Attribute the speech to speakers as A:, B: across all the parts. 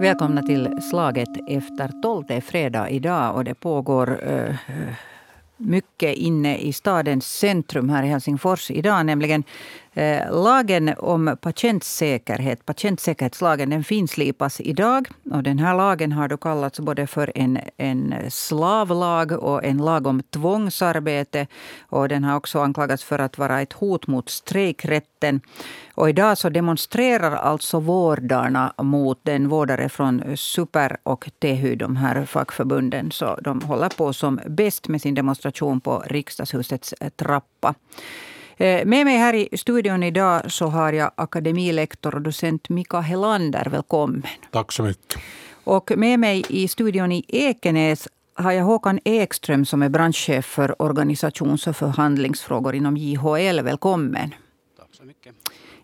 A: Välkomna till Slaget efter tolv. Det är fredag idag och det pågår uh, mycket inne i stadens centrum här i Helsingfors idag. Nämligen Eh, lagen om patientsäkerhet, patientsäkerhetslagen, den finslipas idag. Och den här lagen har då kallats både för en, en slavlag och en lag om tvångsarbete. Och den har också anklagats för att vara ett hot mot strejkrätten. Och idag så demonstrerar alltså vårdarna mot den vårdare från Super och Tehy, de här fackförbunden. Så de håller på som bäst med sin demonstration på riksdagshusets trappa. Eh, med mig här i studion idag så har jag akademilektor och docent Mika Helander. Välkommen.
B: Tack så mycket.
A: Och med mig i studion i Ekenäs har jag Håkan Ekström som är branschchef för organisations och förhandlingsfrågor inom JHL. Välkommen.
C: Tack så mycket.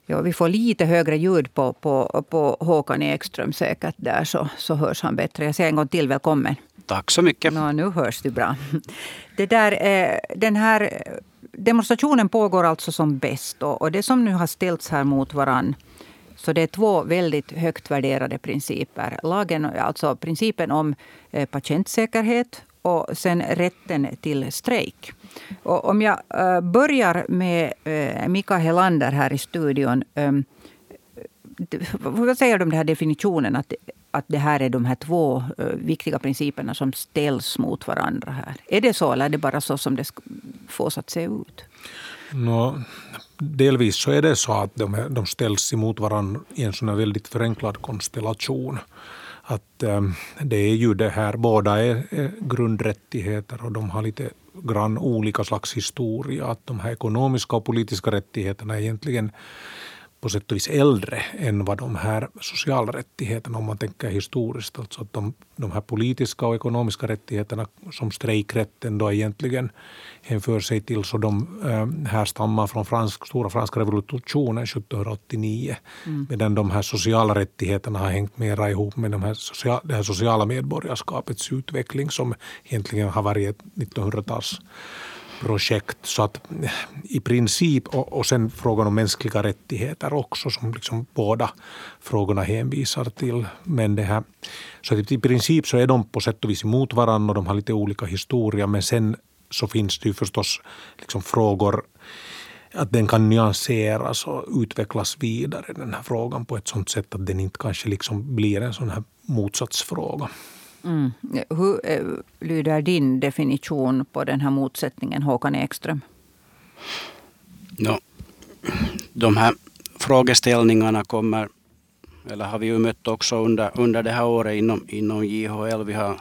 A: Ja, vi får lite högre ljud på, på, på Håkan Ekström säkert där så, så hörs han bättre. Jag säger en gång till välkommen.
C: Tack så mycket.
A: Ja, nu hörs du bra. Det där, eh, den här demonstrationen pågår alltså som bäst. Och det som nu har ställts här mot varann så det är två väldigt högt värderade principer. Lagen, alltså principen om eh, patientsäkerhet och sen rätten till strejk. Och om jag eh, börjar med Mika Helander här i studion. Vad säger du om den här definitionen? Att, att det här är de här två eh, viktiga principerna som ställs mot varandra här. Är det så eller är det bara så som det fås att se ut?
B: No, delvis så är det så att de, de ställs emot varandra i en sån väldigt förenklad konstellation. Att äm, det är ju det här, båda är, är grundrättigheter och de har lite grann olika slags historia. Att de här ekonomiska och politiska rättigheterna är egentligen på sätt och vis äldre än vad de här sociala rättigheterna, om man tänker historiskt. Alltså att de, de här politiska och ekonomiska rättigheterna som strejkrätten då egentligen hänför sig till, så de äh, härstammar från fransk, stora franska revolutionen 1789. Mm. Medan de här sociala rättigheterna har hängt mera ihop med de här social, det här sociala medborgarskapets utveckling som egentligen har varit ett 1900-tals projekt. Så att eh, i princip, och, och sen frågan om mänskliga rättigheter också som liksom båda frågorna hänvisar till. Men det här, så att i princip så är de på sätt och vis emot varandra och de har lite olika historia men sen så finns det ju förstås liksom frågor att den kan nyanseras och utvecklas vidare den här frågan på ett sånt sätt att den inte kanske liksom blir en sån här motsatsfråga.
A: Mm. Hur eh, lyder din definition på den här motsättningen, Håkan Ekström?
C: No, de här frågeställningarna kommer, eller har vi ju mött också under, under det här året inom, inom JHL. Vi har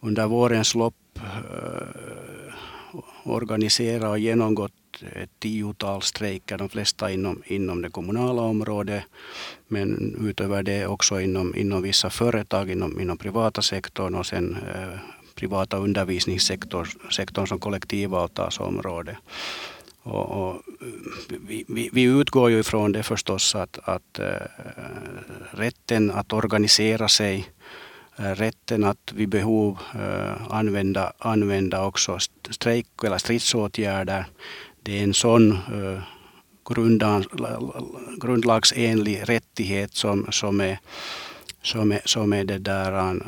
C: under vårens lopp eh, organiserat och genomgått ett tiotal strejker, de flesta inom, inom det kommunala området. Men utöver det också inom, inom vissa företag, inom, inom privata sektorn och sen eh, privata undervisningssektorn som kollektivavtalsområde. Och, och vi, vi, vi, utgår ju ifrån det förstås att, att äh, rätten att organisera sig, äh, rätten att vid behov äh, använda, använda också strejk eller stridsåtgärder, det är en sån uh, grundlagsenlig rättighet som, som är som är, som är det där uh,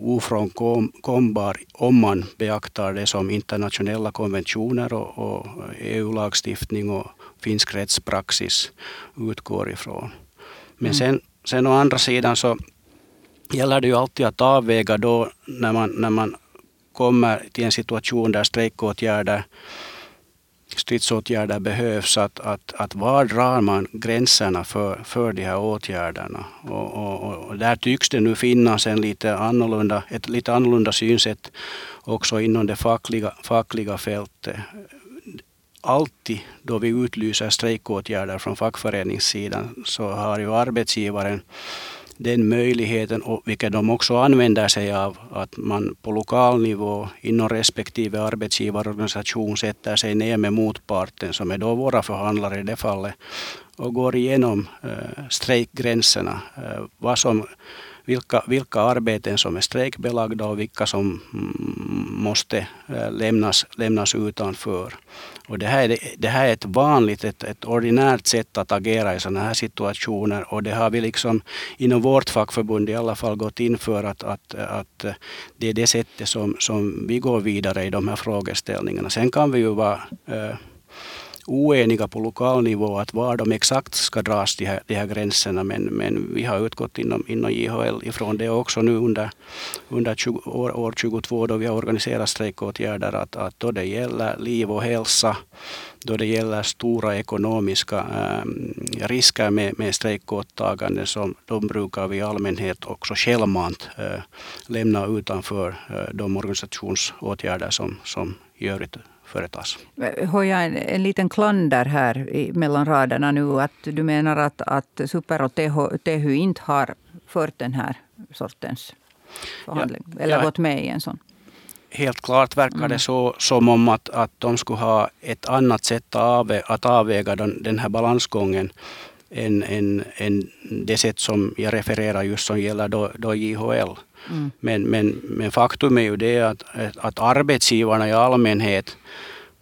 C: ofrånkombar om man beaktar det som internationella konventioner och, och EU-lagstiftning och finsk rättspraxis utgår ifrån. Men mm. sen, sen å andra sidan så gäller det ju alltid att avväga då när man, när man kommer till en situation där strejkåtgärder stridsåtgärder behövs, att, att, att var drar man gränserna för, för de här åtgärderna? Och, och, och där tycks det nu finnas en lite annorlunda, ett lite annorlunda synsätt också inom det fackliga, fackliga fältet. Alltid då vi utlyser strejkåtgärder från fackföreningssidan så har ju arbetsgivaren den möjligheten, och vilket de också använder sig av, att man på lokal nivå inom respektive arbetsgivarorganisation sätter sig ner med motparten, som är då våra förhandlare i det fallet, och går igenom eh, strejkgränserna. Eh, vad som vilka, vilka arbeten som är strejkbelagda och vilka som mm, måste eh, lämnas, lämnas utanför. Och det, här är, det här är ett vanligt, ett, ett ordinärt sätt att agera i sådana här situationer och det har vi liksom inom vårt fackförbund i alla fall gått in för att, att, att eh, det är det sättet som, som vi går vidare i de här frågeställningarna. Sen kan vi ju vara eh, oeniga på lokal nivå att var de exakt ska dras, de här, de här gränserna. Men, men vi har utgått inom, inom JHL ifrån det också nu under, under 20, år, år 22 då vi har organiserat strejkåtgärder att, att då det gäller liv och hälsa, då det gäller stora ekonomiska äh, risker med, med strejkåtaganden som de brukar vi i allmänhet också självmant äh, lämna utanför äh, de organisationsåtgärder som, som i övrigt företas.
A: Har jag en, en liten klander här i, mellan raderna nu? Att du menar att, att Super och Tehy inte har fört den här sortens förhandling? Ja, eller ja, gått med i en sån?
C: Helt klart verkar mm. det så som om att, att de skulle ha ett annat sätt att, avvä att avväga den, den här balansgången än, än, än det sätt som jag refererar just som gäller då, då JHL. Mm. Men, men, men faktum är ju det att, att arbetsgivarna i allmänhet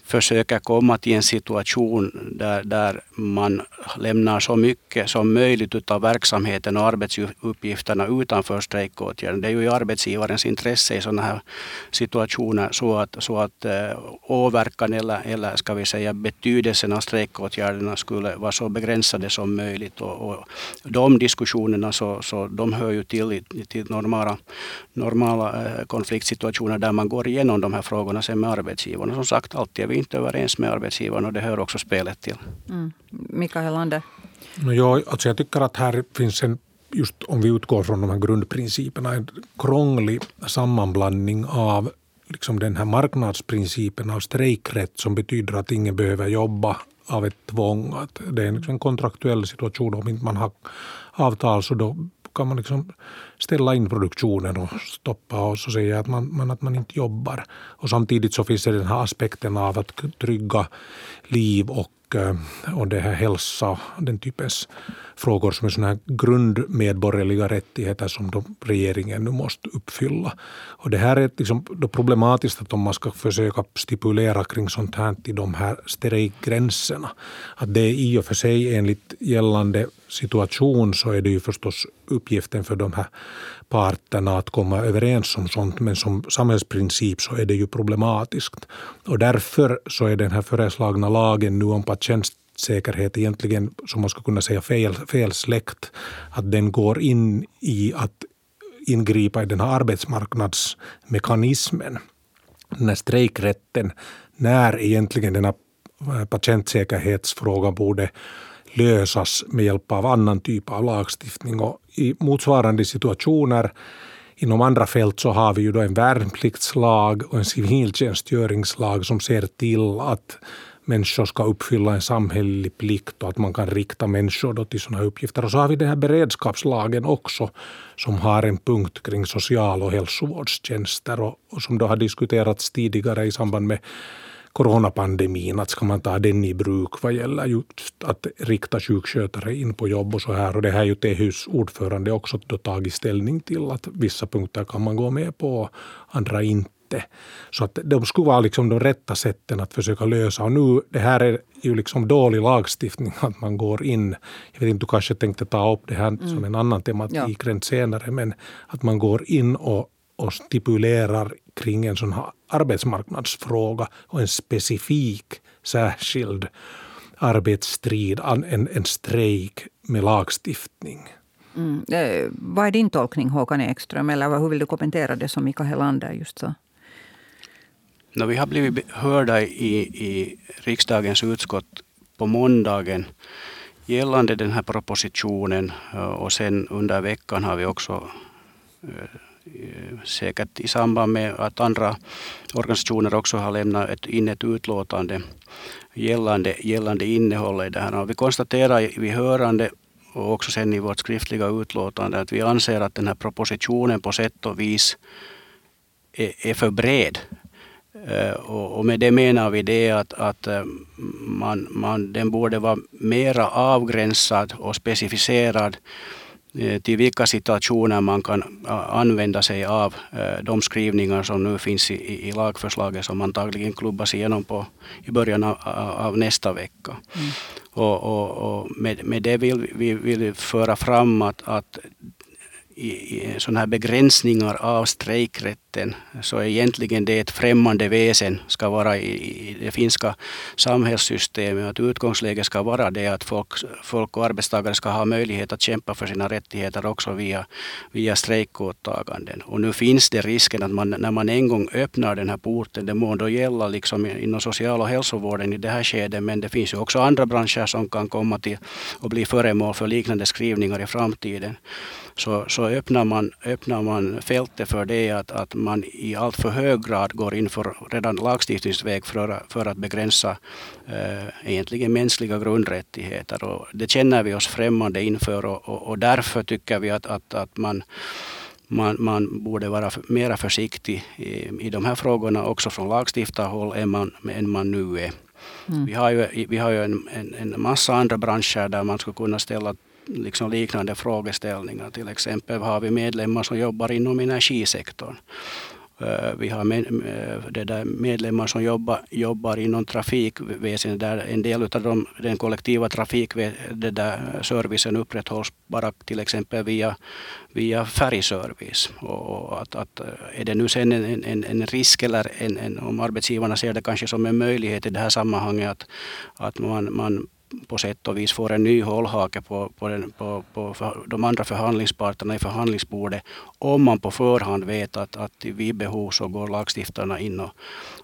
C: försöker komma till en situation där, där man lämnar så mycket som möjligt av verksamheten och arbetsuppgifterna utanför strejkåtgärden. Det är ju i arbetsgivarens intresse i sådana här situationer så att, så att äh, åverkan eller, eller ska vi säga betydelsen av strejkåtgärderna skulle vara så begränsade som möjligt. Och, och de diskussionerna så, så de hör ju till, till normala, normala eh, konfliktsituationer där man går igenom de här frågorna sen med arbetsgivarna. Som sagt, alltid är vi inte överens med arbetsgivaren och det hör också spelet till.
A: Mm. Mikael Helander?
B: No, ja, alltså jag tycker att här finns en, just om vi utgår från de här grundprinciperna, en krånglig sammanblandning av liksom den här marknadsprincipen av strejkrätt som betyder att ingen behöver jobba av ett tvång. Att det är liksom en kontraktuell situation. Om inte man har avtal så då kan man liksom ställa in produktionen och stoppa och så säga att man, man, att man inte jobbar. Och samtidigt så finns det den här aspekten av att trygga liv och eh, och det här hälsa, den typens frågor som är såna här grundmedborgerliga rättigheter som då regeringen nu måste uppfylla. Och det här är liksom då problematiskt att om man ska försöka stipulera kring sånt här i de här strejkgränserna. Att det är i och för sig enligt gällande situation så är det ju förstås uppgiften för de här parterna att komma överens om sånt men som samhällsprincip så är det ju problematiskt. Och därför så är den här föreslagna lagen nu om säkerhet egentligen, som man skulle kunna säga, fel, fel släkt. Att den går in i att ingripa i den här arbetsmarknadsmekanismen. Den här strejkrätten, när egentligen den här eh, patientsäkerhetsfrågan borde lösas med hjälp av annan typ av lagstiftning. Och I motsvarande situationer inom andra fält så har vi ju då en värnpliktslag och en civiltjänstgöringslag som ser till att människor ska uppfylla en samhällelig plikt och att man kan rikta människor då till sådana uppgifter. Och så har vi den här beredskapslagen också som har en punkt kring social och hälsovårdstjänster och, och som då har diskuterats tidigare i samband med coronapandemin, att ska man ta den i bruk vad gäller just att rikta sjukskötare in på jobb och så här. Och det här är ju THUs ordförande också då tagit ställning till att vissa punkter kan man gå med på, andra inte. Så att de skulle vara liksom de rätta sätten att försöka lösa. Och nu, det här är ju liksom dålig lagstiftning att man går in. Jag vet inte, du kanske tänkte ta upp det här mm. som en annan tematik ja. senare, men att man går in och och stipulerar kring en sån här arbetsmarknadsfråga och en specifik särskild arbetsstrid, en, en strejk med lagstiftning.
A: Mm. Eh, vad är din tolkning Håkan Ekström, eller hur vill du kommentera det som Mikael Helander just sa?
C: No, vi har blivit hörda i, i riksdagens utskott på måndagen gällande den här propositionen eh, och sen under veckan har vi också eh, eh, säkert i samband med att andra organisationer också har lämnat ett, in ett utlåtande gällande, gällande innehållet i det här. Och vi konstaterar vid hörande och också sen i vårt skriftliga utlåtande att vi anser att den här propositionen på sätt och vis är, är för bred. Eh, och med det menar vi det att, att eh, man, man, den borde vara mera avgränsad och specificerad eh, till vilka situationer man kan använda sig av de skrivningar som nu finns i, i lagförslaget som antagligen klubbas igenom på, i början av, av nästa vecka. Mm. Och, och, och med, med, det vill vi vill föra fram att, att sådana här begränsningar av strejkrätten så är egentligen det ett främmande väsen ska vara i, det finska samhällssystemet. Att utgångsläget ska vara det att folk, folk och arbetstagare ska ha möjlighet att kämpa för sina rättigheter också via, via strejkåtaganden. Och nu finns det risken att man, när man en gång öppnar den här porten, det må då gälla liksom inom social och hälsovården i det här skedet, men det finns ju också andra branscher som kan komma till och bli föremål för liknande skrivningar i framtiden så, så öppnar, man, öppnar man fältet för det att, att man i allt för hög grad går in för redan lagstiftningsväg för, för att begränsa eh, egentligen mänskliga grundrättigheter. Och det känner vi oss främmande inför och, och, och därför tycker vi att, att, att man man, man borde vara mer försiktig i, i de här frågorna också från lagstiftarhåll än man, än man nu är. Mm. Vi har ju, vi har ju en, en, en massa andra branscher där man skulle kunna ställa liksom liknande frågeställningar. Till exempel har vi medlemmar som jobbar inom energisektorn. Eh, vi har med, eh, det där medlemmar som jobbar, jobbar inom trafikväsendet där en del av dem, den kollektiva trafikservicen upprätthålls bara till exempel via, via färgservice. Och att, att, eh, är det nu sen en, en, en risk eller en, en, om arbetsgivarna ser det kanske som en möjlighet i det här sammanhanget att, att man, man på sätt och vis får en ny hållhake på, på, den, på, på de andra förhandlingsparterna i förhandlingsbordet om man på förhand vet att, att vid behov så går lagstiftarna in och,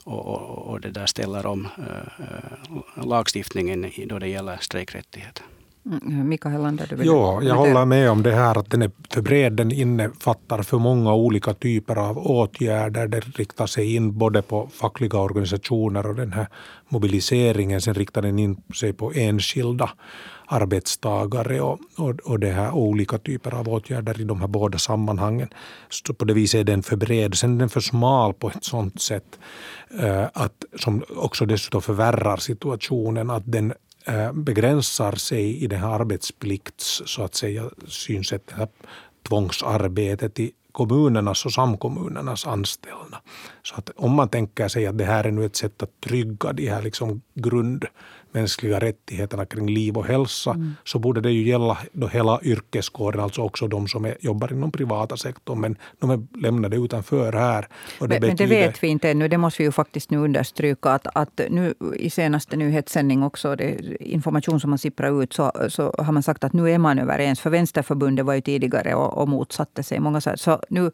C: och, och, och det där ställer om äh, lagstiftningen då det gäller strejkrättigheter.
A: Mm, Mikael Lander, du
B: Ja, jag håller med om det här att den är för bred. Den innefattar för många olika typer av åtgärder. Den riktar sig in både på fackliga organisationer och den här mobiliseringen. Sen riktar den in sig på enskilda arbetstagare och, och, och det här olika typer av åtgärder i de här båda sammanhangen. Så på det viset är den för bred. Sen är den för smal på ett sånt sätt uh, att, som också dessutom förvärrar situationen. Att den Eh, Eh, begränsar sig i det här arbetsplikts, så att säga, synsättet, tvångsarbetet i kommunernas och samkommunernas anställda. Så att om man tänker sig att det här är nu ett sätt att trygga de här liksom grund mänskliga rättigheterna kring liv och hälsa mm. så borde det ju gälla då hela yrkeskåren, alltså också de som är, jobbar inom privata sektorn. Men de är lämnade utanför här.
A: Det men, betyder... det vet vi inte ännu. Det måste vi ju faktiskt nu understryka. Att, att nu i senaste nyhetssändning också, det, information som har sipprat ut, så, så har man sagt att nu är man överens. För Vänsterförbundet var ju tidigare och, och motsatte sig. Många så, så nu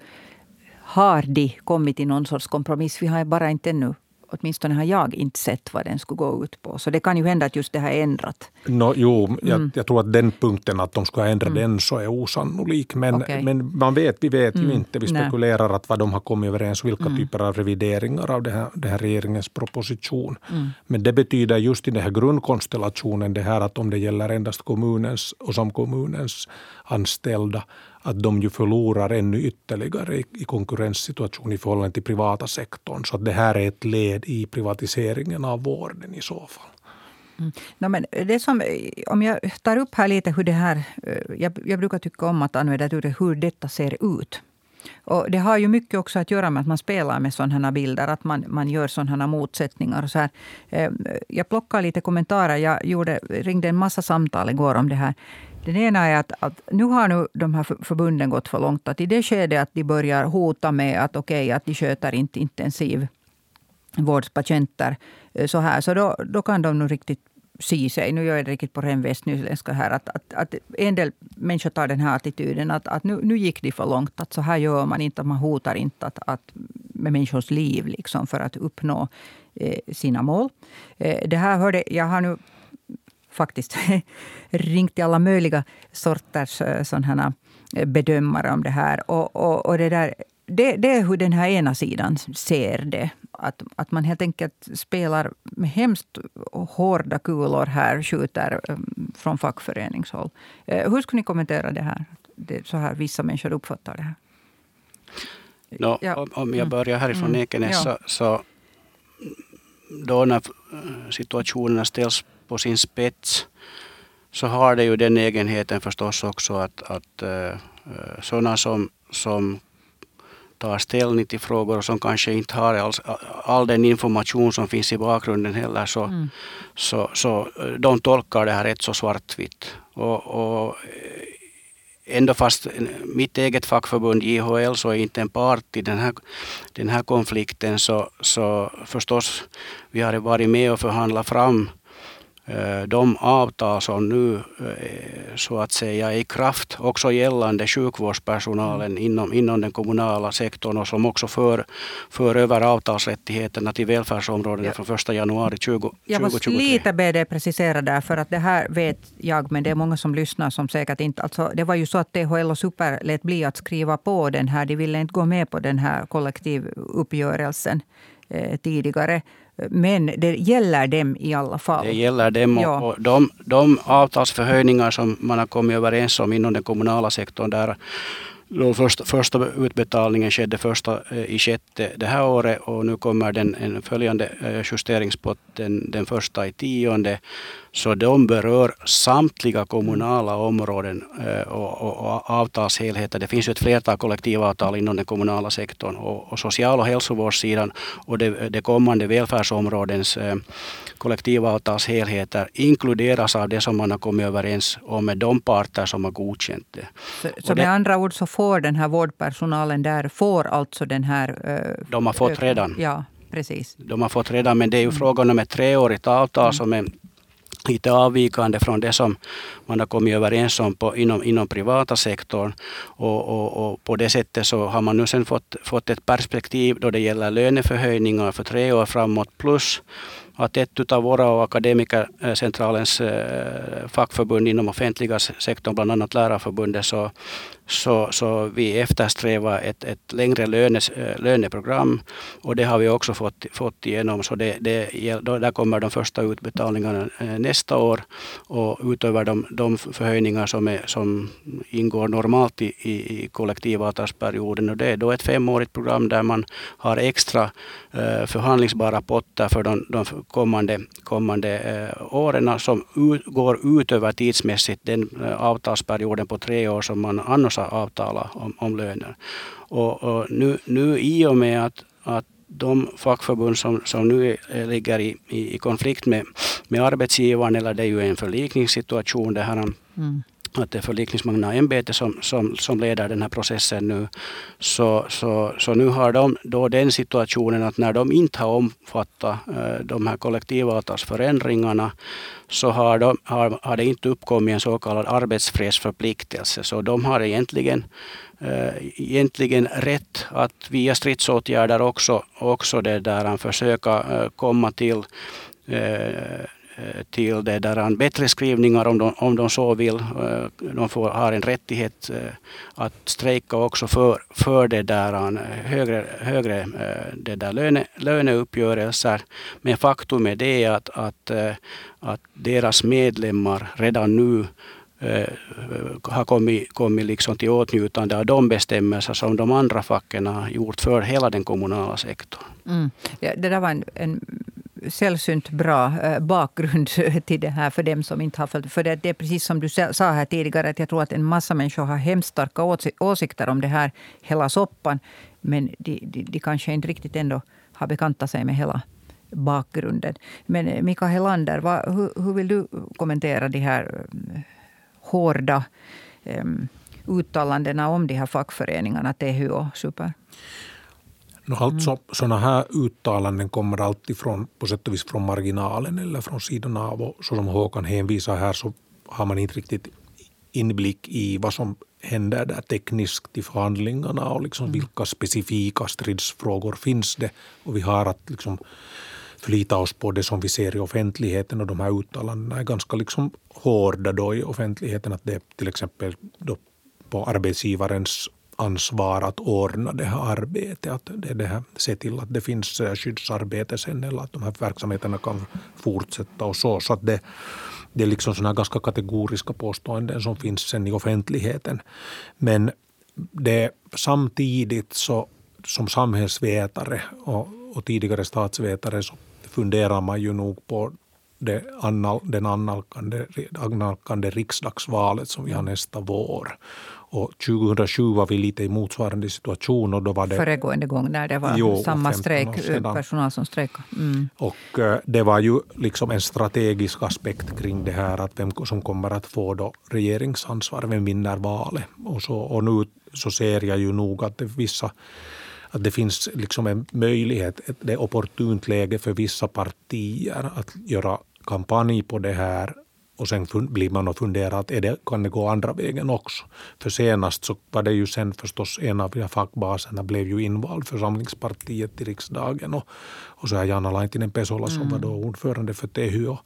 A: har de kommit till någon sorts kompromiss. Vi har bara inte ännu åtminstone har jag inte sett vad den skulle gå ut på. Så det kan ju hända att just det har ändrat.
B: No, jo, jag, mm. jag tror att den punkten att de ska ändra mm. den så är osannolik. Men, okay. men man vet, vi vet mm. ju inte. Vi spekulerar Nej. att vad de har kommit överens vilka mm. typer av revideringar av det här, det här regeringens proposition. Mm. Men det betyder just i den här grundkonstellationen det här att om det gäller endast kommunens och som kommunens anställda att de ju förlorar ännu ytterligare i, i konkurrenssituation i förhållande till privata sektorn. Så att det här är ett led i privatiseringen av vården i så fall.
A: Mm. No, men det som, om jag tar upp här lite hur det här... Eh, jag, jag brukar tycka om att använda det hur detta ser ut. Och det har ju mycket också att göra med att man spelar med sådana här bilder, att man, man gör sådana här motsättningar. Och så här. Eh, jag plockar lite kommentarer. Jag gjorde, ringde en massa samtal igår om det här. Den ena är att, att, nu har nu de här förbunden gått för långt. Att I det skedet att de börjar hota med att okej, okay, att de sköter inte intensivvårdspatienter eh, så här, så då, då kan de nog riktigt sy sig. Nu gör jag det riktigt på ren västnyländska här. Att, att, att en del människor tar den här attityden att, att nu, nu gick de för långt. Att så här gör man inte. Man hotar inte att, att med människors liv liksom för att uppnå eh, sina mål. Eh, det här hörde, jag har nu faktiskt ringt till alla möjliga sorters eh, sådana eh, bedömare om det här. Och, och, och det, där, det, det, är hur den här ena sidan ser det. Att, att man helt enkelt spelar med hemskt hårda kulor här, skjuter eh, från fackföreningshåll. Hur skulle ni kommentera det här? Det, så här vissa människor uppfattar det här.
C: No, ja. Om jag börjar härifrån mm. Ekenäs ja. så, så då när situationerna ställs på sin spets så har det ju den egenheten förstås också att, att uh, sådana som, som tar ställning till frågor och som kanske inte har all, all den information som finns i bakgrunden heller så, mm. så, så de tolkar det här rätt så svartvitt. Och, och ändå fast mitt eget fackförbund JHL så är inte en part i den här, den här konflikten så, så förstås vi har varit med och förhandlat fram Eh, de avtal som nu eh, så att säga är i kraft också gällande sjukvårdspersonalen inom, inom den kommunala sektorn och som också för, för över avtalsrättigheterna till välfärdsområdena ja. från 1 januari 20, 2023.
A: Jag måste lite be dig precisera där för att det här vet jag men det är många som lyssnar som säkert inte... Alltså, det var ju så att THL och Super lät bli att skriva på den här. De ville inte gå med på den här kollektivuppgörelsen eh, tidigare. Men det gäller dem i alla fall.
C: Det gäller dem och, ja. och de, de avtalsförhöjningar som man har kommit överens om inom den kommunala sektorn där då första, första utbetalningen skedde första eh, i sjätte det här året och nu kommer den en följande eh, justeringspott den, den första i tionde. Så de berör samtliga kommunala områden eh, och, och, och avtalshelheter. Det finns ju ett flertal kollektivavtal inom den kommunala sektorn och, och social och hälsovårdssidan och det, det kommande välfärdsområdens kollektivavtalshelheter inkluderas av det som man har kommit överens om med de parter som har godkänt det.
A: Så, så med andra ord så får den här vårdpersonalen där får alltså den här...
C: Uh, de har fått redan.
A: Ja, precis.
C: De har fått redan, men det är ju mm. frågan om ett treårigt avtal mm. som är lite avvikande från det som man har kommit överens om på, inom, inom privata sektorn. Och, och, och, på det sättet så har man nu sen fått, fått ett perspektiv då det gäller löneförhöjningar för tre år framåt plus att ett av våra och Akademikercentralens eh, fackförbund inom offentliga sektorn, bland annat Lärarförbundet, så, så, så vi eftersträvar ett, ett längre lönes, eh, löneprogram och det har vi också fått, fått igenom. Så det, det, där kommer de första utbetalningarna eh, nästa år och utöver de, de förhöjningar som, är, som ingår normalt i, i, i kollektivavtalsperioden. Och det är då ett femårigt program där man har extra eh, förhandlingsbara potter för de, de kommande, kommande åren som ut, går utöver tidsmässigt den avtalsperioden på tre år som man annars har avtal om, om löner. Och, och, nu, nu i och med att, att de fackförbund som, som nu ligger i, i, i konflikt med, med arbetsgivaren, eller det är ju en förlikningssituation, det här, mm att det är förlikningsmannaämbetet som, som, som leder den här processen nu. Så, så, så nu har de då den situationen att när de inte har omfattat eh, de här kollektivavtalsförändringarna så har, de, har, har det inte uppkommit en så kallad arbetsfredsförpliktelse. Så de har egentligen, äh, egentligen rätt att via stridsåtgärder också, också det där, försöka äh, eh, komma till äh, Eh, till det där bättre skrivningar om de, om de så vill. Eh, de får, har en rättighet eh, att strejka också för, för det där högre, högre det där löne, löneuppgörelser. Men faktum är det att, att, att deras medlemmar redan nu har kommit, kommit liksom till åtnjutande av de bestämmelser som de andra facken har gjort för hela den kommunala sektorn.
A: Mm. Ja, det där var en, en sällsynt bra eh, bakgrund till det här för dem som inte har följt. För det, det är precis som du sa här tidigare, att jag tror att en massa människor har hemskt starka åsikter om det här, hela soppan. Men de, de, de kanske inte riktigt ändå har bekantat sig med hela bakgrunden. Men eh, Mika Helander, vad, hur, hur, vill du kommentera de här eh, hårda um, uttalandena om de här fackföreningarna, THU och Super?
B: No, alltså, mm. Sådana här uttalanden kommer alltid från, på sätt och vis från marginalen eller från sidan av. Och så som Håkan hänvisar här så har man inte riktigt inblick i vad som händer där tekniskt i förhandlingarna och liksom mm. vilka specifika stridsfrågor finns det. Och vi har att liksom förlita oss på det som vi ser i offentligheten och de här uttalandena är ganska liksom hårda då i offentligheten. Att det är till exempel på arbetsgivarens ansvar att ordna det här arbetet. Att det, det här, se till att det finns eh, skyddsarbete sen eller att de här verksamheterna kan fortsätta och så. Så att det, det är liksom såna ganska kategoriska påståenden som finns sen i offentligheten. Men det samtidigt så som samhällsvetare och, och tidigare statsvetare så funderar man ju nog på det annal, den annalkande, annalkande riksdagsvalet som vi har nästa vår. Och 2007 var vi lite i motsvarande situation. Och då var det,
A: Föregående gång när det var jo, samma strejk, personal som strejkade. Mm.
B: Och eh, det var ju liksom en strategisk aspekt kring det här att vem som kommer att få då regeringsansvar, vem vinner valet. Och, så, och nu så ser jag ju nog att det, vissa att det finns liksom en möjlighet, det är opportunt läge för vissa partier att göra kampanj på det här och sen blir man och funderar att är det, kan det gå andra vägen också. För senast så var det ju sen förstås en av fackbaserna blev ju invald för Samlingspartiet i riksdagen och, och så är Jana Laitinen Pesola som mm. var då ordförande för Tehy och,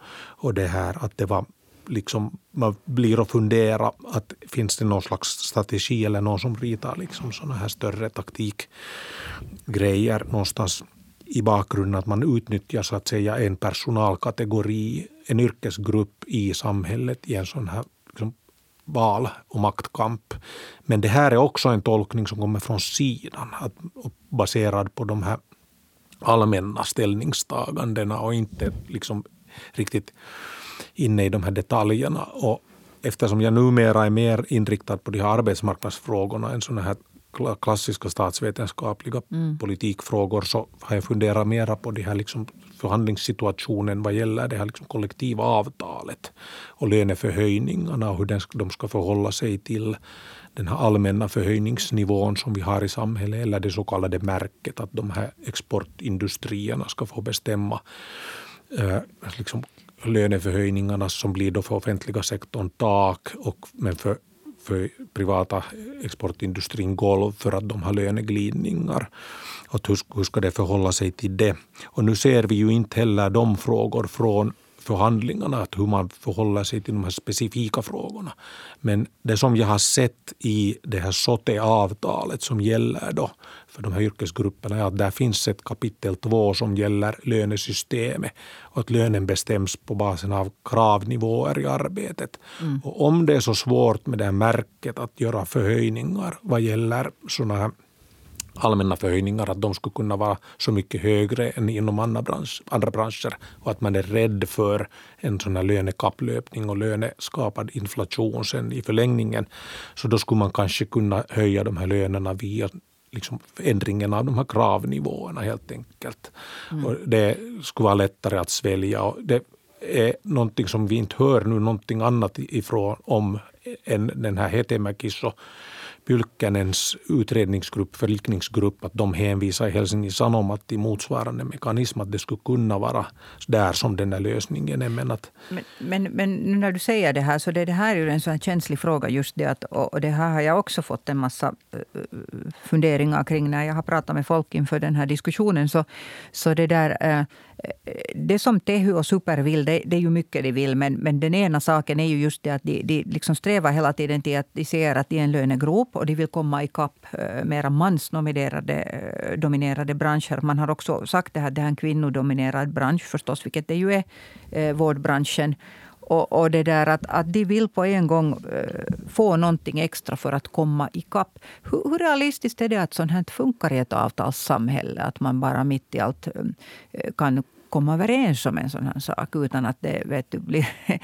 B: och det här att det var liksom, man blir och funderar att finns det någon slags strategi eller någon som ritar liksom sådana här större taktikgrejer någonstans i bakgrunden att man utnyttjar så att säga en personalkategori, en yrkesgrupp i samhället i en sån här liksom, val och maktkamp. Men det här är också en tolkning som kommer från sidan, att, baserad på de här allmänna ställningstagandena och inte liksom riktigt inne i de här detaljerna. Och eftersom jag numera är mer inriktad på de här arbetsmarknadsfrågorna än sådana här klassiska statsvetenskapliga mm. politikfrågor så har jag funderat mera på de här liksom förhandlingssituationen vad gäller det här liksom kollektivavtalet och löneförhöjningarna och hur de ska förhålla sig till den här allmänna förhöjningsnivån som vi har i samhället eller det så kallade märket att de här exportindustrierna ska få bestämma eh, liksom löneförhöjningarna som blir då för offentliga sektorn tak och men för för privata exportindustrin golv för att de har löneglidningar. Och hur, hur ska det förhålla sig till det? Och nu ser vi ju inte heller de frågor från förhandlingarna, att hur man förhåller sig till de här specifika frågorna. Men det som jag har sett i det här SOTE-avtalet som gäller då för de här yrkesgrupperna är att där finns ett kapitel två som gäller lönesystemet och att lönen bestäms på basen av kravnivåer i arbetet. Mm. Och om det är så svårt med det här märket att göra förhöjningar vad gäller sådana här allmänna förhöjningar, att de skulle kunna vara så mycket högre än inom andra, bransch, andra branscher och att man är rädd för en sån här lönekapplöpning och löneskapad inflation sen i förlängningen. Så då skulle man kanske kunna höja de här lönerna via liksom ändringen av de här kravnivåerna helt enkelt. Mm. Och det skulle vara lättare att svälja. Och det är någonting som vi inte hör nu någonting annat ifrån om än den här Hetemäkis och Pylkkänens utredningsgrupp, förlikningsgrupp, att de hänvisar i Helsingin Sanomat till motsvarande mekanism, att det skulle kunna vara där som den där lösningen är. Men, att,
A: men, men, men nu när du säger det här, så det, det här är ju en sån känslig fråga just det att, och det här har jag också fått en massa eh, funderingar kring när jag har pratat med folk inför den här diskussionen. Så, så det där eh, eh, det som Tehy och Super vill, det, det, är ju mycket de vill. Men, men den ena saken är ju just det att de, de liksom strävar hela tiden till att de ser att de är en lönegrop och de vill komma ikapp eh, mera mansdominerade eh, dominerade branscher. Man har också sagt det här, det är en kvinnodominerad bransch förstås, vilket det ju är, eh, vårdbranschen. Och, och, det där att, att de vill på en gång få någonting extra för att komma ikapp. Hur, hur realistiskt är det att sånt här funkar i ett avtalssamhälle? Att man bara mitt i allt kan komma överens om en sån här sak utan att det vet du, blir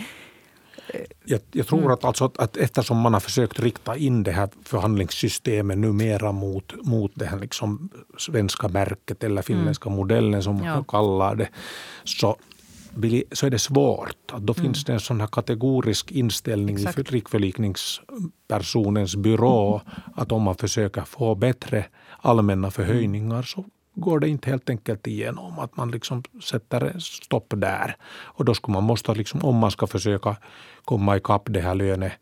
B: jag, jag, tror mm. att, alltså att eftersom man har försökt rikta in det här förhandlingssystemet numera mot, mot det här liksom svenska märket eller finländska mm. modellen som man kallar det, så så är det svårt. Att då mm. finns det en sån här kategorisk inställning Exakt. i riksförlikningspersonens byrå att om man försöker få bättre allmänna förhöjningar så går det inte helt enkelt igenom. Att man liksom sätter stopp där. Och då skulle man måste, liksom, om man ska försöka komma ikapp det här löne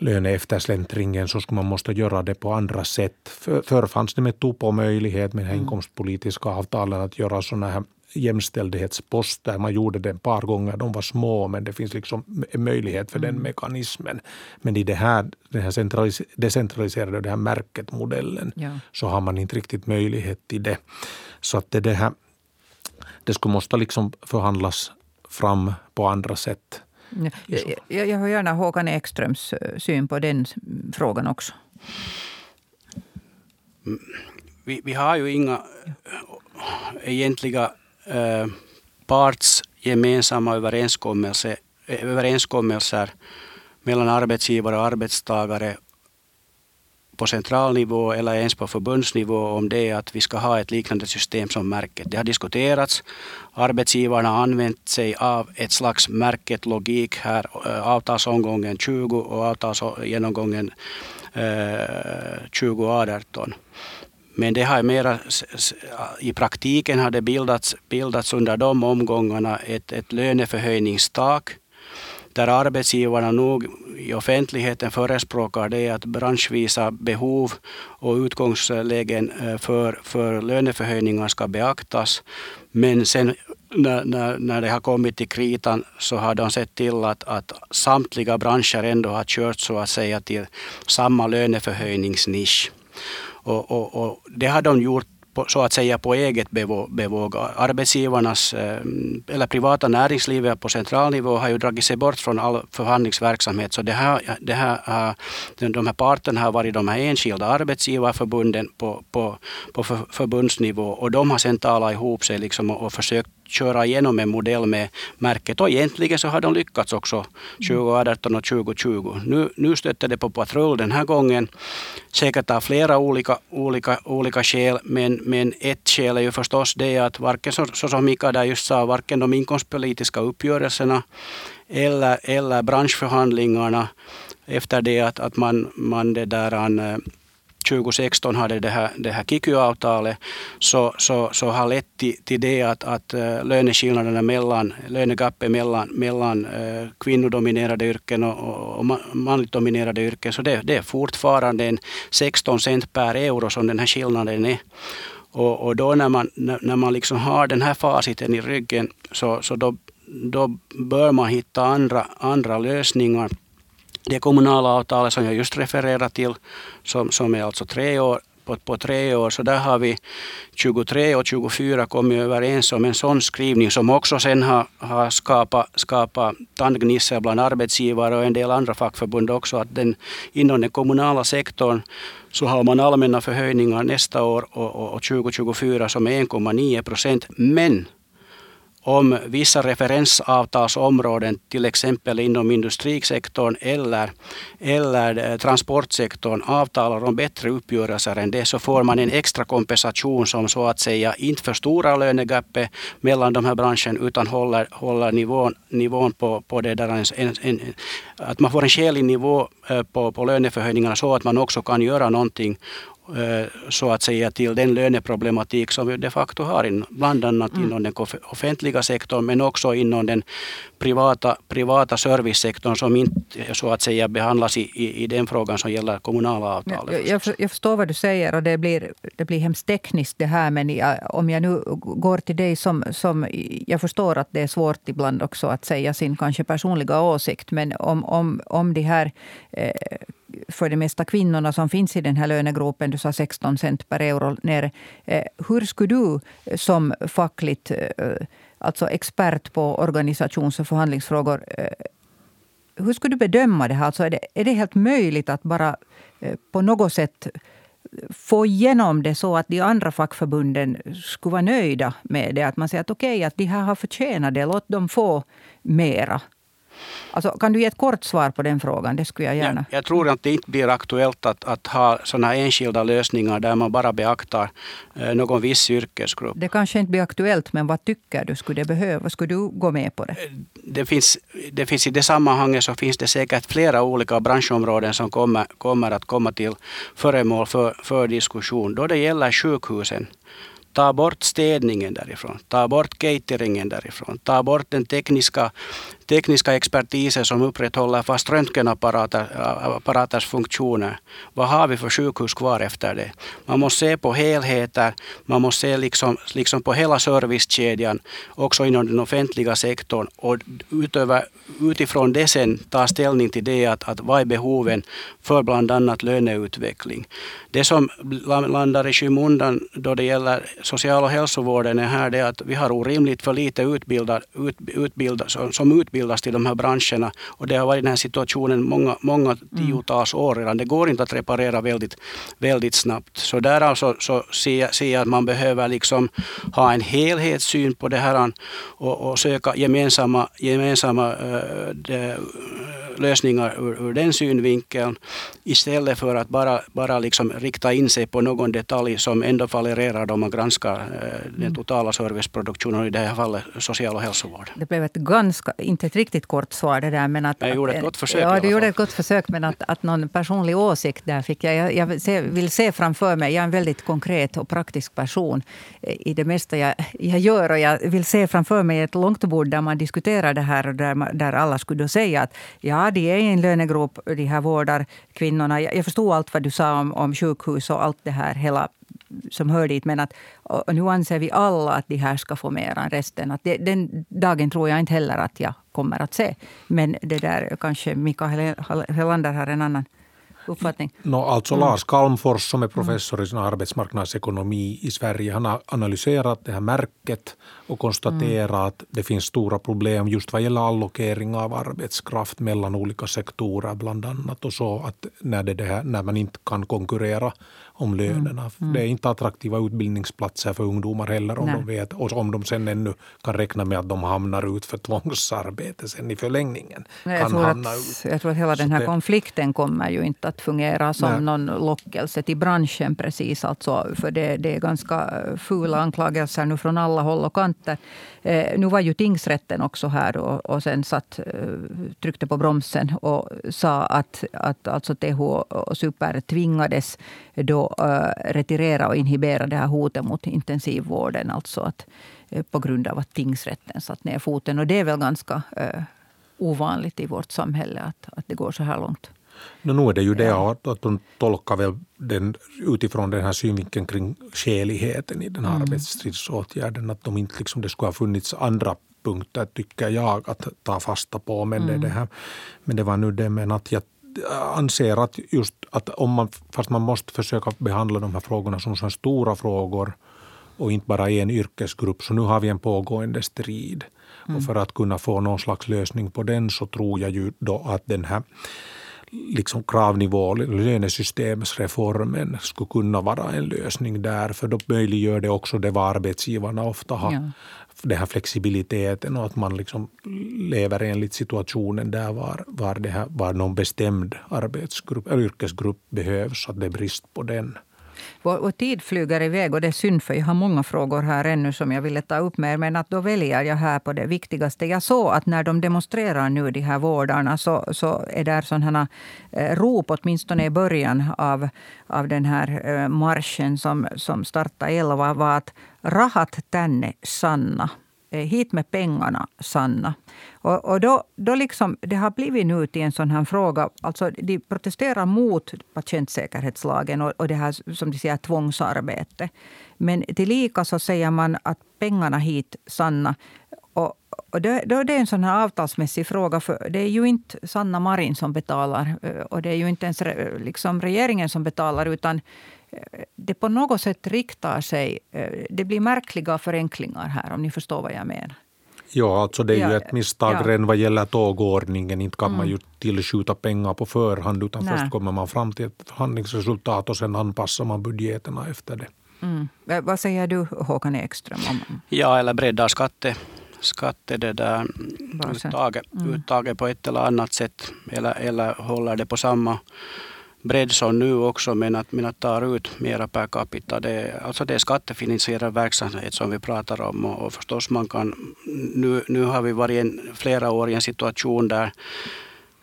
B: löneeftersläntringen så skulle man måste göra det på andra sätt. För, förr fanns det med Tupo möjlighet med det här mm. inkomstpolitiska avtalen att göra sådana här jämställdhetsposter. Man gjorde det ett par gånger, de var små men det finns liksom en möjlighet för mm. den mekanismen. Men i det här, den här centralis decentraliserade det här märket-modellen ja. så har man inte riktigt möjlighet till det. Så att det, det här det skulle måste liksom förhandlas fram på andra sätt.
A: Ja, jag, jag hör gärna Håkan Ekströms eh, syn på den frågan också.
C: Vi, vi har ju inga egentliga eh, Eh, parts gemensamma överenskommelser, överenskommelser mellan arbetsgivare och arbetstagare på central nivå eller ens på förbundsnivå om det att vi ska ha ett liknande system som märket. Det har diskuterats. Arbetsgivarna har använt sig av ett slags märket-logik här, eh, avtalsomgången 20 och avtalsgenomgången eh, 2018. Men det har mera, i praktiken har det bildats, bildats under de omgångarna ett, ett löneförhöjningstak där arbetsgivarna nog i offentligheten förespråkar det att branschvisa behov och utgångslägen eh, för, för löneförhöjningar ska beaktas. Men sen när, när, när det har kommit till kritan så har de sett till att, att samtliga branscher ändå har kört så att säga till samma löneförhöjningsnisch. Och, och, och det har de gjort på, så att säga på eget bevåg. Arbetsgivarnas eh, eller privata näringslivet på central nivå har ju dragit sig bort från all förhandlingsverksamhet. Så det här, det här, eh, de här parterna har varit de här enskilda arbetsgivarförbunden på, på, på förbundsnivå och de har sedan talat ihop sig liksom och, och försökt köra igenom en modell med märket. Och egentligen så har de lyckats också 2018 och 2020. Nu, nu stötte det på patrull den här gången. Säkert av flera olika, olika, olika skäl. Men, men ett skäl är ju förstås det att varken, så, så som Mika där just sa, varken de inkomstpolitiska uppgörelserna eller, eller branschförhandlingarna efter det att, att man, man det där, eh, 2016 hade det här, det här KIKY-avtalet så, så, så har lett till, till det att, att eh, löneskillnaderna mellan, lönegapet mellan, mellan eh, kvinnodominerade yrken och, och manligt dominerade yrken, så det, det är fortfarande en 16 cent per euro som den här skillnaden är. Och, och då när man, när man liksom har den här faciten i ryggen så, så då, då bör man hitta andra, andra lösningar det kommunala avtalet som jag just refererade till, som, som är alltså tre år, på, på tre år, så där har vi 23 och 24 kommit överens om en sån skrivning som också sen har, har skapat, skapat tandgnissel bland arbetsgivare och en del andra fackförbund också. Att den, inom den kommunala sektorn så har man allmänna förhöjningar nästa år och, och, och 2024 som är 1,9 procent. Men om vissa referensavtalsområden, till exempel inom industrisektorn eller, eller eh, transportsektorn, avtalar om bättre uppgörelser än det, så får man en extra kompensation som så att säga inte förstorar lönegapet mellan de här branscherna utan håller, håller nivån, nivån på, på det där, en, en, att man får en skälig nivå eh, på, på löneförhöjningarna så att man också kan göra någonting så att säga till den löneproblematik som vi de facto har in, bland annat mm. inom den offentliga sektorn men också inom den privata, privata servicesektorn som inte så att säga behandlas i, i, i den frågan som gäller kommunala avtal.
A: Jag, jag, jag, förstår vad du säger och det blir, det blir hemskt tekniskt det här men jag, om jag nu går till dig som, som... Jag förstår att det är svårt ibland också att säga sin kanske personliga åsikt men om, om, om de här eh, för det mesta kvinnorna som finns i den här lönegruppen, du sa 16 cent per euro ner. Eh, hur skulle du som fackligt, eh, alltså expert på organisations och förhandlingsfrågor, eh, hur skulle du bedöma det här? Alltså är, det, är det helt möjligt att bara på något sätt få igenom det så att de andra fackförbunden skulle vara nöjda med det? Att man säger att okej, okay, att de här har förtjänat det, låt dem få mera. Alltså, kan du ge ett kort svar på den frågan? Det skulle jag gärna.
C: Jag, jag tror att det inte blir aktuellt att, att ha sådana enskilda lösningar där man bara beaktar eh, någon viss yrkesgrupp.
A: Det kanske inte blir aktuellt, men vad tycker du? Skulle det behöva? Skulle du gå med på det? Eh,
C: det finns, det finns I det sammanhanget så finns det säkert flera olika branschområden som kommer, kommer att komma till föremål för, för diskussion. Då det gäller sjukhusen Ta bort städningen därifrån. Ta bort cateringen därifrån. Ta bort den tekniska tekniska expertisen som upprätthåller fast röntgenapparaters funktioner. Vad har vi för sjukhus kvar efter det? Man måste se på helheter, man måste se liksom, liksom på hela servicekedjan, också inom den offentliga sektorn och utöver, utifrån det sen ta ställning till det att, att vad är behoven för bland annat löneutveckling. Det som landar i skymundan då det gäller social och hälsovården är här det att vi har orimligt för lite utbildad, ut, utbildad, som utbildar utbildas till de här branscherna. Och det har varit den här situationen många, många mm. tiotals år redan. Det går inte att reparera väldigt, väldigt snabbt. Så där alltså så ser jag, ser jag att man behöver liksom ha en helhetssyn på det här och, och söka gemensamma, gemensamma uh, de, lösningar ur, ur, den synvinkeln istället för att bara, bara liksom rikta in sig på någon detalj som ändå fallererar om man granskar uh, den mm. totala serviceproduktionen, i det här fallet social och hälsovård.
A: Det blev ett ganska, inte ett riktigt kort svar det där. Men att,
C: jag gjorde ett gott försök.
A: Ja, du gjorde ett gott försök, men att, att någon personlig åsikt där fick jag. Jag, jag vill se framför mig, jag är en väldigt konkret och praktisk person i det mesta jag, jag gör. Och jag vill se framför mig ett långt bord där man diskuterar det här och där, där alla skulle säga att ja, de är i en lönegrop, de här vårdar kvinnorna. Jag, jag förstod allt vad du sa om, om sjukhus och allt det här, hela som hör dit. Men att nu anser vi alla att de här ska få mer än resten. Att det, den dagen tror jag inte heller att jag kommer att se. Men det där kanske Mikael Helander har en annan uppfattning?
B: No, alltså mm. Lars Kalmfors som är professor i arbetsmarknadsekonomi i Sverige, han har analyserat det här märket och konstaterat mm. att det finns stora problem just vad gäller allokering av arbetskraft mellan olika sektorer bland annat och så att när, det, det här, när man inte kan konkurrera om lönerna. Mm. Det är inte attraktiva utbildningsplatser för ungdomar heller om Nej. de vet och om de sen ännu kan räkna med att de hamnar ut för tvångsarbete sen i förlängningen.
A: Jag, tror att, jag tror att hela den här det, konflikten kommer ju inte att fungera som Nej. någon lockelse till branschen precis. Alltså, för det, det är ganska fula anklagelser nu från alla håll och kanter. Eh, nu var ju tingsrätten också här och, och sen satt, eh, tryckte på bromsen och sa att, att alltså TH och Super tvingades då eh, retirera och inhibera det här hotet mot intensivvården. Alltså att, eh, på grund av att tingsrätten satt ner foten. Och det är väl ganska eh, ovanligt i vårt samhälle att, att det går så här långt.
B: No, nu är det ju det att, att de tolkar väl den, utifrån den här synvinkeln kring skäligheten i den här mm. arbetsstridsåtgärden. Att de inte liksom, det skulle ha funnits andra punkter, tycker jag, att ta fasta på. Men, mm. det, det här, men det var nu det, men att jag anser att just att om man, fast man måste försöka behandla de här frågorna som så stora frågor och inte bara i en yrkesgrupp, så nu har vi en pågående strid. Mm. Och för att kunna få någon slags lösning på den så tror jag ju då att den här liksom kravnivå, lönesystemsreformen skulle kunna vara en lösning där, för då möjliggör det också det vad arbetsgivarna ofta har, ja den här flexibiliteten och att man liksom lever enligt situationen där var, var, det här, var någon bestämd arbetsgrupp eller yrkesgrupp behövs, att det är brist på den.
A: Vår, vår tid flyger iväg och det är synd för jag har många frågor här ännu som jag ville ta upp med er. Men att då väljer jag här på det viktigaste. Jag såg att när de demonstrerar nu, de här vårdarna, så, så är där sådana eh, rop, åtminstone i början av, av den här eh, marschen som, som startade 11, var att rahat tänne Sanna. Eh, hit med pengarna, Sanna. Och, och då, då liksom, det har blivit nu till en sån här fråga. Alltså, de protesterar mot patientsäkerhetslagen och, och det här som de säger tvångsarbete. Men tillika så säger man att pengarna hit, Sanna. Och, och då, då är det en sån här avtalsmässig fråga. För det är ju inte Sanna Marin som betalar. Eh, och det är ju inte ens liksom regeringen som betalar. utan det på något sätt riktar sig... Eh, det blir märkliga förenklingar här, om ni förstår vad jag menar.
B: Ja, alltså det är ja, ju ett misstag ja. redan vad gäller tågordningen. Inte kan mm. man ju tillskjuta pengar på förhand utan Nej. först kommer man fram till ett förhandlingsresultat och sen anpassar man budgeterna efter det.
A: Mm. Vad säger du Håkan Ekström? Om?
C: Ja, eller breddar skatte, skatte det där uttaget, mm. uttaget på ett eller annat sätt eller, eller håller det på samma bredd som nu också, men att, men att tar ut mera per capita. Det, alltså det är skattefinansierad verksamhet som vi pratar om och, och förstås man kan, nu, nu har vi varit en, flera år i en situation där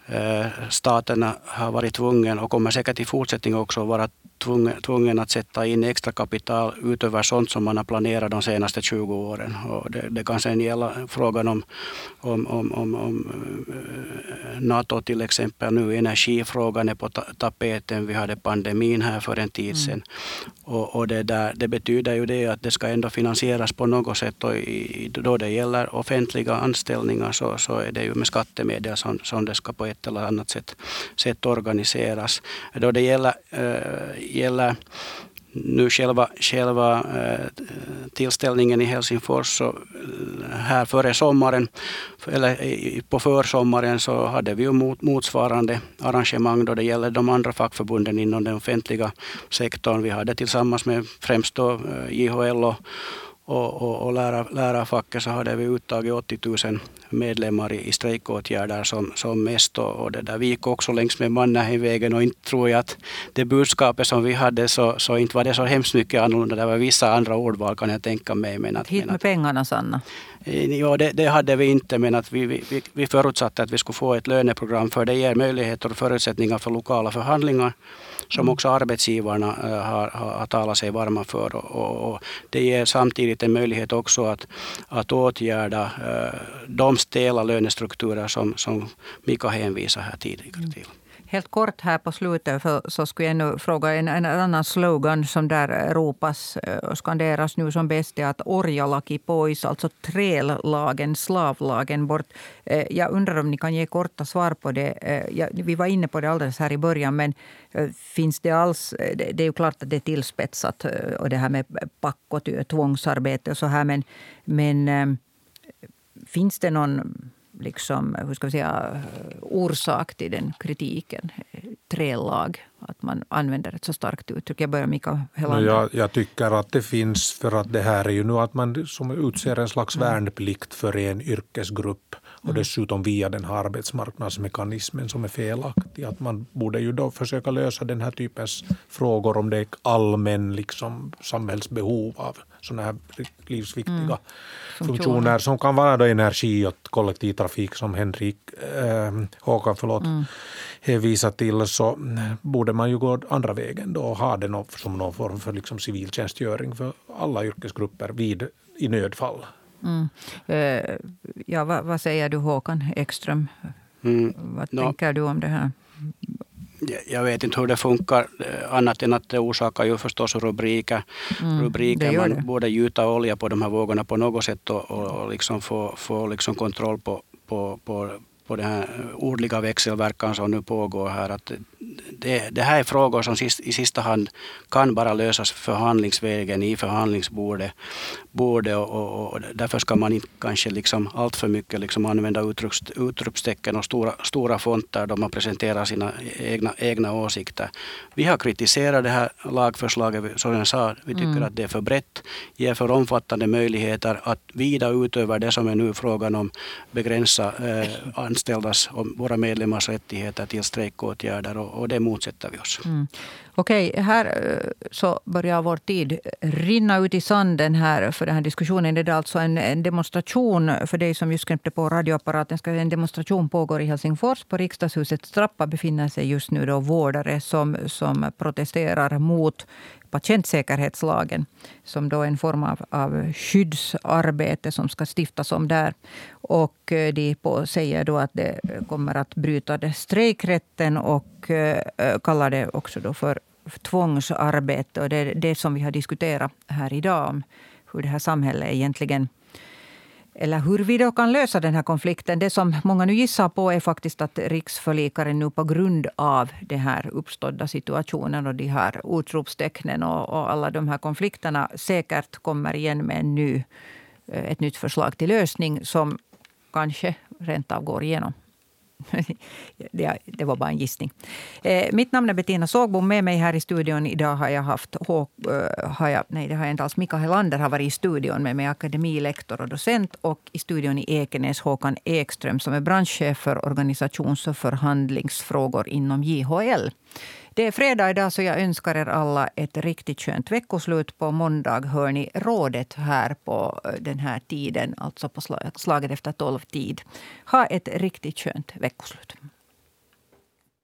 C: eh, staten har varit tvungen och kommer säkert i fortsättningen också vara tvungen, tvungen att sätta in extra kapital utöver sånt som man har planerat de senaste 20 åren. Och det, det kan sen gälla frågan om, om, om, om, om eh, NATO till exempel. Nu energifrågan är på tapeten. Vi hade pandemin här för en tid sedan. Mm. Och, och det, där, det betyder ju det att det ska ändå finansieras på något sätt. Och i, då det gäller offentliga anställningar så, så är det ju med skattemedel som, som det ska på ett eller annat sätt, sätt organiseras. Då det gäller, äh, gäller nu själva, själva eh, tillställningen i Helsingfors så eh, här före sommaren, eller på försommaren så hade vi ju motsvarande arrangemang då det gäller de andra fackförbunden inom den offentliga sektorn. Vi hade tillsammans med främst då eh, JHL och och, och, och lärar, lärarfacket så hade vi uttagit 80 000 medlemmar i, i strejkåtgärder som, som mest. Och, och det där. Vi gick också längs med Mannerheimvägen och inte tror jag att det budskapet som vi hade så, så inte var det så hemskt mycket annorlunda. Det var vissa andra ordval kan jag tänka mig. Men att,
A: Hit med
C: men att,
A: pengarna Sanna.
C: Eh, ja, det, det, hade vi inte, men att vi, vi, vi förutsatte att vi skulle få ett löneprogram för det ger möjligheter och förutsättningar för lokala förhandlingar som också arbetsgivarna eh, har, har talat sig varma för. Och, och, och, det ger samtidigt en möjlighet också att, att åtgärda eh, de stela lönestrukturer som, som Mika hänvisade här tidigare till.
A: Helt kort här på slutet för så skulle jag nu fråga en, en annan slogan som där ropas eh, och skanderas nu som bäst är att orjalaki pois, alltså trällagen, slavlagen bort. Eh, jag undrar om ni kan ge korta svar på det. Eh, vi var inne på det alldeles här i början men finns det alls... Det är ju klart att det är tillspetsat och det här med pack och tvångsarbete och så här men, men finns det någon liksom, hur ska vi säga, orsak till den kritiken. Trälag, att man använder ett så starkt uttryck. Jag börjar Mika
B: Helander. Jag, jag tycker att det finns, för att det här är ju nu att man som utser en slags mm. värnplikt för en yrkesgrupp och mm. dessutom via den här arbetsmarknadsmekanismen som är felaktig. Att man borde ju då försöka lösa den här typens frågor om det är allmän liksom, samhällsbehov av sådana här livsviktiga mm. funktioner som kan vara då energi och kollektivtrafik som Henrik äh, Håkan förlåt, mm. hänvisar till så borde man ju gå andra vägen då och ha det som någon form för liksom civiltjänstgöring för alla yrkesgrupper vid, i nödfall.
A: Mm. Uh, ja, vad, vad, säger du Håkan Ekström? Mm. Vad no. tänker du om det här?
C: Jag vet inte hur det funkar eh, annat än att det orsakar ju förstås rubriker. Mm, rubriker man det. borde gjuta olja på de här vågorna på något sätt och, och liksom få, få liksom kontroll på, på, på, på den här ordliga växelverkan som nu pågår här. Att det, det här är frågor som sist, i sista hand kan bara lösas förhandlingsvägen i förhandlingsbordet. Borde och, och, och, därför ska man inte kanske liksom allt för mycket liksom använda utropstecken och stora, stora fonter då man presenterar sina egna, egna åsikter. Vi har kritiserat det här lagförslaget, som jag sa, vi tycker mm. att det är för brett, ger för omfattande möjligheter att vida utöver det som är nu frågan om begränsa eh, anställdas och våra medlemmars rättigheter till strejkåtgärder och, och det motsätter vi oss. Mm.
A: Okej, här eh, så börjar vår tid rinna ut i sanden här för den här diskussionen. Det är alltså en, en demonstration för dig som just knäppte på radioapparaten. En demonstration pågår i Helsingfors. På Riksdagshusets trappa befinner sig just nu då vårdare som, som protesterar mot patientsäkerhetslagen som då är en form av, av skyddsarbete som ska stiftas om där. Och eh, de på säger då att det kommer att bryta det strejkrätten och eh, kallar det också då för tvångsarbete. Och det är det som vi har diskuterat här idag om hur det här samhället egentligen eller hur vi då kan lösa den här konflikten. Det som många nu gissar på är faktiskt att riksförlikaren nu på grund av den här uppstådda situationen och de här utropstecknen och, och alla de här konflikterna säkert kommer igen med en ny, eh, ett nytt förslag till lösning som kanske rent av går igenom. det, det var bara en gissning. Eh, mitt namn är Bettina Sågbom. Med mig här i studion idag har jag haft H, uh, har jag, nej, det har jag inte alls. Mika Helander har varit i studion med mig, akademilektor och docent. Och i studion i Ekenäs Håkan Ekström som är branschchef för organisations och förhandlingsfrågor inom JHL. Det är fredag idag så jag önskar er alla ett riktigt skönt veckoslut. På måndag hör ni rådet här på eh, den här tiden, alltså på slaget efter tolv tid. Ha ett riktigt skönt veckoslut.